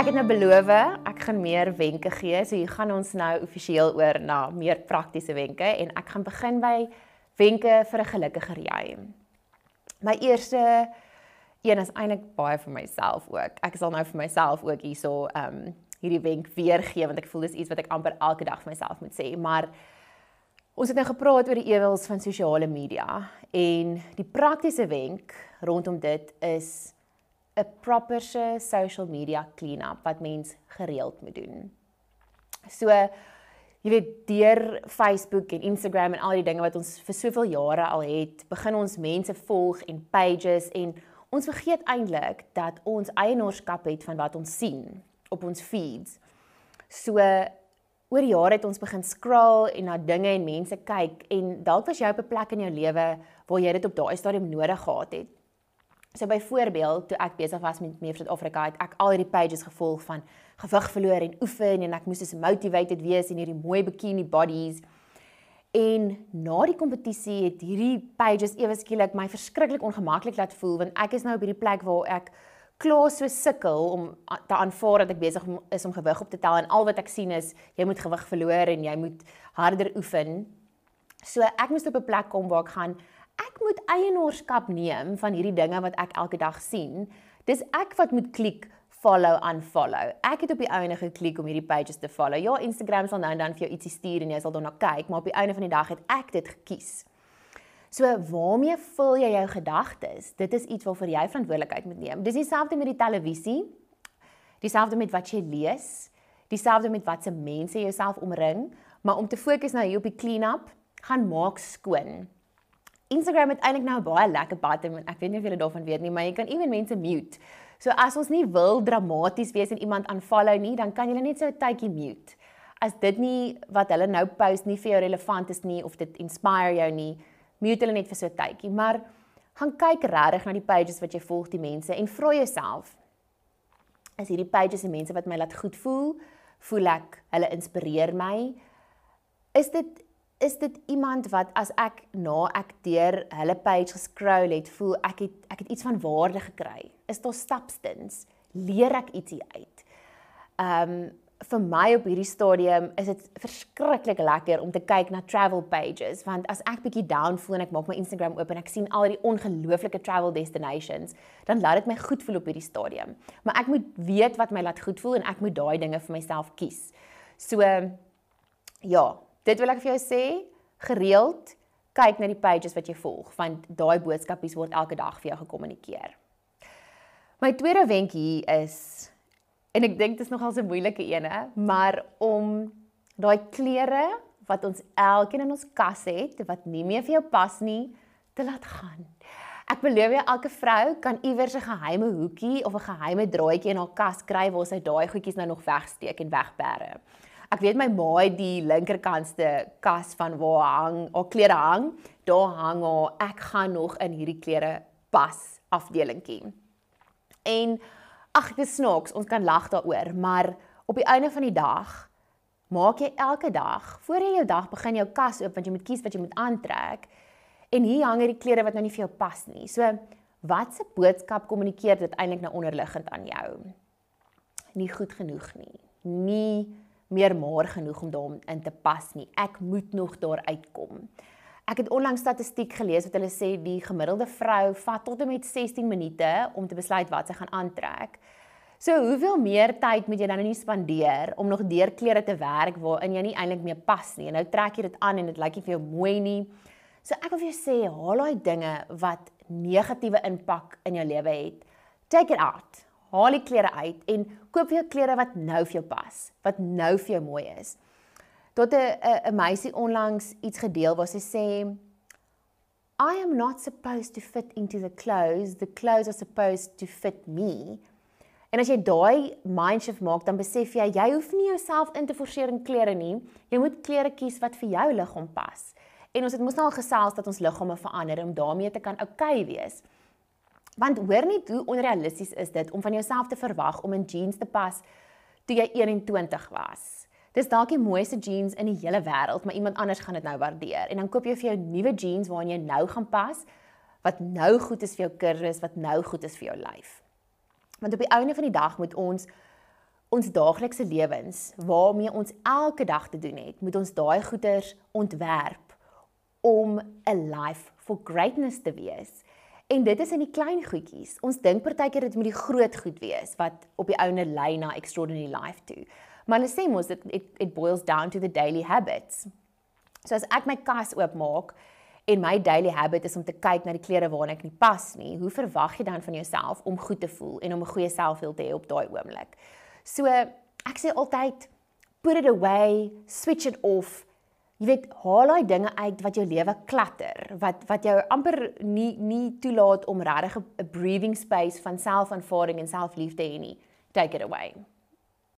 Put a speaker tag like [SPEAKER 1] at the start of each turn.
[SPEAKER 1] Ek het nou beloof ek gaan meer wenke gee. So hier gaan ons nou amptelik oor na meer praktiese wenke en ek gaan begin by wenke vir 'n gelukkiger jy. My eerste een is eintlik baie vir myself ook. Ek sal nou vir myself ook hierso ehm um, hierdie wenk weer gee want ek voel dis iets wat ek amper elke dag vir myself moet sê, maar ons het nou gepraat oor die ewels van sosiale media en die praktiese wenk rondom dit is 'n proper social media clean-up wat mens gereeld moet doen. So jy weet deur Facebook en Instagram en al die dinge wat ons vir soveel jare al het, begin ons mense volg en pages en ons vergeet eintlik dat ons eienaarskap het van wat ons sien op ons feeds. So oor jare het ons begin scroll en na dinge en mense kyk en dalk was jy op 'n plek in jou lewe waar jy dit op daai stadium nodig gehad het. So byvoorbeeld, toe ek besig was met Mevrou Afrika, het ek al hierdie pages gevolg van gewig verloor en oefen en ek moes so motivated wees in hierdie mooi bikini bodies. En na die kompetisie het hierdie pages ewe skielik my verskriklik ongemaklik laat voel want ek is nou op hierdie plek waar ek klaar so sukkel om te aanvaar dat ek besig is om gewig op te tel en al wat ek sien is jy moet gewig verloor en jy moet harder oefen. So ek moes op 'n plek kom waar ek gaan ek moet eienaarskap neem van hierdie dinge wat ek elke dag sien. Dis ek wat moet klik follow unfollow. Ek het op die einde geklik om hierdie pages te follow. Ja, Instagram sal nou en dan vir jou ietsie stuur en jy sal daarna kyk, maar op die einde van die dag het ek dit gekies. So waarmee vul jy jou gedagtes? Dit is iets waarvoor jy verantwoordelikheid moet neem. Dis dieselfde met die televisie. Dieselfde met wat jy lees. Dieselfde met watse mense jouself omring, maar om te fokus nou hier op die clean-up, gaan maak skoon. Instagram het eintlik nou 'n baie lekker button. Ek weet nie of julle daarvan weet nie, maar jy kan ewen mense mute. So as ons nie wil dramaties wees en iemand aanfollow nie, dan kan jy net so 'n tydjie mute. As dit nie wat hulle nou post nie vir jou relevant is nie of dit inspire jou nie, mute hulle net vir so 'n tydjie. Maar gaan kyk regtig na die pages wat jy volg, die mense en vra jouself: Is hierdie pages die mense wat my laat goed voel? Voel ek hulle inspireer my? Is dit is dit iemand wat as ek na ek deur hulle page gescroll het, voel ek het ek het iets van waarde gekry. Is daar stapstens? Leer ek ietsie uit? Um, vir my op hierdie stadium is dit verskriklik lekker om te kyk na travel pages want as ek bietjie down voel en ek maak my Instagram oop en ek sien al die ongelooflike travel destinations, dan laat dit my goed voel op hierdie stadium. Maar ek moet weet wat my laat goed voel en ek moet daai dinge vir myself kies. So ja, dit wil ek vir jou sê, gereeld kyk na die pages wat jy volg, want daai boodskapies word elke dag vir jou gekommunikeer. My tweede wenk hier is en ek dink dit is nogal 'n moeilike ene, maar om daai klere wat ons elkeen in ons kas het wat nie meer vir jou pas nie, te laat gaan. Ek beloof jou elke vrou kan iewers 'n geheime hoekie of 'n geheime draadjie in haar kas kry waar sy daai goedjies nou nog wegsteek en wegbêre. Ek weet my ma het die linkerkantste kas van waar hang, haar klere hang. Daar hang haar ek gaan nog in hierdie klere pas afdelingkie. En ag, dit snaaks, ons kan lag daaroor, maar op die einde van die dag maak jy elke dag voor jy jou dag begin jou kas oop want jy moet kies wat jy moet aantrek. En hier hang hierdie klere wat nou nie vir jou pas nie. So watse boodskap kommunikeer dit eintlik nou onderliggend aan jou? Nie goed genoeg nie. Nie meer maar genoeg om daarin te pas nie. Ek moet nog daar uitkom. Ek het onlangs statistiek gelees wat hulle sê die gemiddelde vrou vat tot en met 16 minute om te besluit wat sy gaan aantrek. So hoeveel meer tyd moet jy dan nie spandeer om nog deur klere te werk waarin jy nie eintlik meer pas nie. En nou trek jy dit aan en dit lyk nie vir jou mooi nie. So ek wil vir jou sê, haal daai dinge wat negatiewe impak in jou lewe het. Take it out haal die klere uit en koop vir jou klere wat nou vir jou pas, wat nou vir jou mooi is. Tot 'n 'n meisie onlangs iets gedeel waar sy sê I am not supposed to fit into the clothes, the clothes are supposed to fit me. En as jy daai mindshift maak, dan besef jy jy hoef nie jouself in te forceer in klere nie. Jy moet klere kies wat vir jou liggaam pas. En ons het mos nou al gesels dat ons liggame verander om daarmee te kan oukei okay wees. Want hoor net hoe onrealisties is dit om van jouself te verwag om in jeans te pas toe jy 21 was. Dis dalk die mooiste jeans in die hele wêreld, maar iemand anders gaan dit nou waardeer. En dan koop jy vir jou nuwe jeans waarin jy nou gaan pas wat nou goed is vir jou kursus, wat nou goed is vir jou lyf. Want op die einde van die dag moet ons ons daaglikse lewens waarmee ons elke dag te doen het, moet ons daai goeders ontwerp om 'n life for greatness te wees. En dit is in die klein goedjies. Ons dink partykeer dit moet die groot goed wees wat op die ouene lei na extraordinary life toe. Maar hulle sê mos dit it, it boils down to the daily habits. So as ek my kas oopmaak en my daily habit is om te kyk na die klere waarna ek nie pas nie, hoe verwag jy dan van jouself om goed te voel en om 'n goeie selfbeeld te hê op daai oomblik? So ek sê altyd put it away, switch it off jy weet haal daai dinge uit wat jou lewe klatter wat wat jou amper nie nie toelaat om regtig 'n breathing space van selfaanvaarding en selfliefde hê nie. Take it away